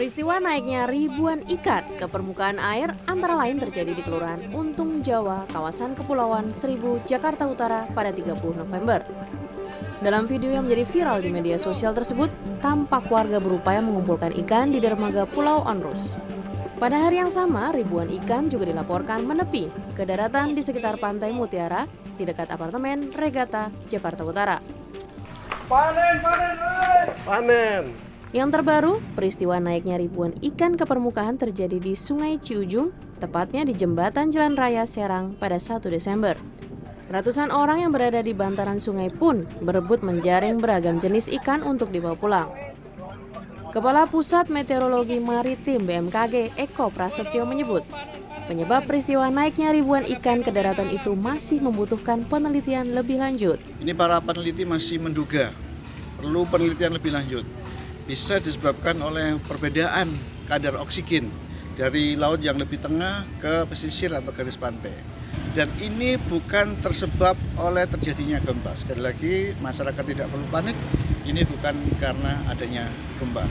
Peristiwa naiknya ribuan ikan ke permukaan air antara lain terjadi di Kelurahan Untung Jawa, kawasan Kepulauan Seribu, Jakarta Utara pada 30 November. Dalam video yang menjadi viral di media sosial tersebut, tampak warga berupaya mengumpulkan ikan di dermaga Pulau Onrus. Pada hari yang sama, ribuan ikan juga dilaporkan menepi ke daratan di sekitar Pantai Mutiara di dekat apartemen Regata, Jakarta Utara. Panen, panen, Panen. Yang terbaru, peristiwa naiknya ribuan ikan ke permukaan terjadi di Sungai Ciujung, tepatnya di jembatan Jalan Raya Serang pada 1 Desember. Ratusan orang yang berada di bantaran sungai pun berebut menjaring beragam jenis ikan untuk dibawa pulang. Kepala Pusat Meteorologi Maritim BMKG Eko Prasetyo menyebut, penyebab peristiwa naiknya ribuan ikan ke daratan itu masih membutuhkan penelitian lebih lanjut. Ini para peneliti masih menduga perlu penelitian lebih lanjut. Bisa disebabkan oleh perbedaan kadar oksigen dari laut yang lebih tengah ke pesisir atau garis pantai. Dan ini bukan tersebab oleh terjadinya gempa. Sekali lagi, masyarakat tidak perlu panik. Ini bukan karena adanya gempa.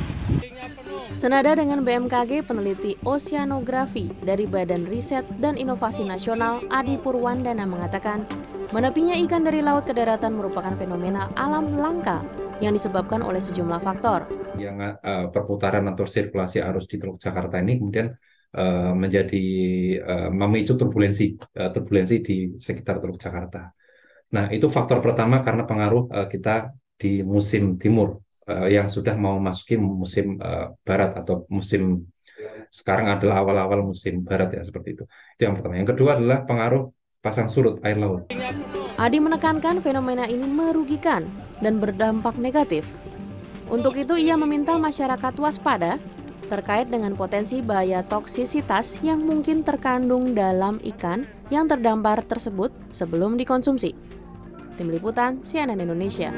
Senada dengan BMKG, peneliti oseanografi dari Badan Riset dan Inovasi Nasional Adi Purwandana mengatakan, menepinya ikan dari laut ke daratan merupakan fenomena alam langka yang disebabkan oleh sejumlah faktor. Yang uh, perputaran atau sirkulasi arus di Teluk Jakarta ini kemudian uh, menjadi uh, memicu turbulensi uh, turbulensi di sekitar Teluk Jakarta. Nah, itu faktor pertama karena pengaruh uh, kita di musim timur uh, yang sudah mau masuki musim uh, barat atau musim sekarang adalah awal-awal musim barat ya seperti itu. Itu yang pertama. Yang kedua adalah pengaruh pasang surut air laut. Adi menekankan fenomena ini merugikan dan berdampak negatif. Untuk itu ia meminta masyarakat waspada terkait dengan potensi bahaya toksisitas yang mungkin terkandung dalam ikan yang terdampar tersebut sebelum dikonsumsi. Tim Liputan CNN Indonesia.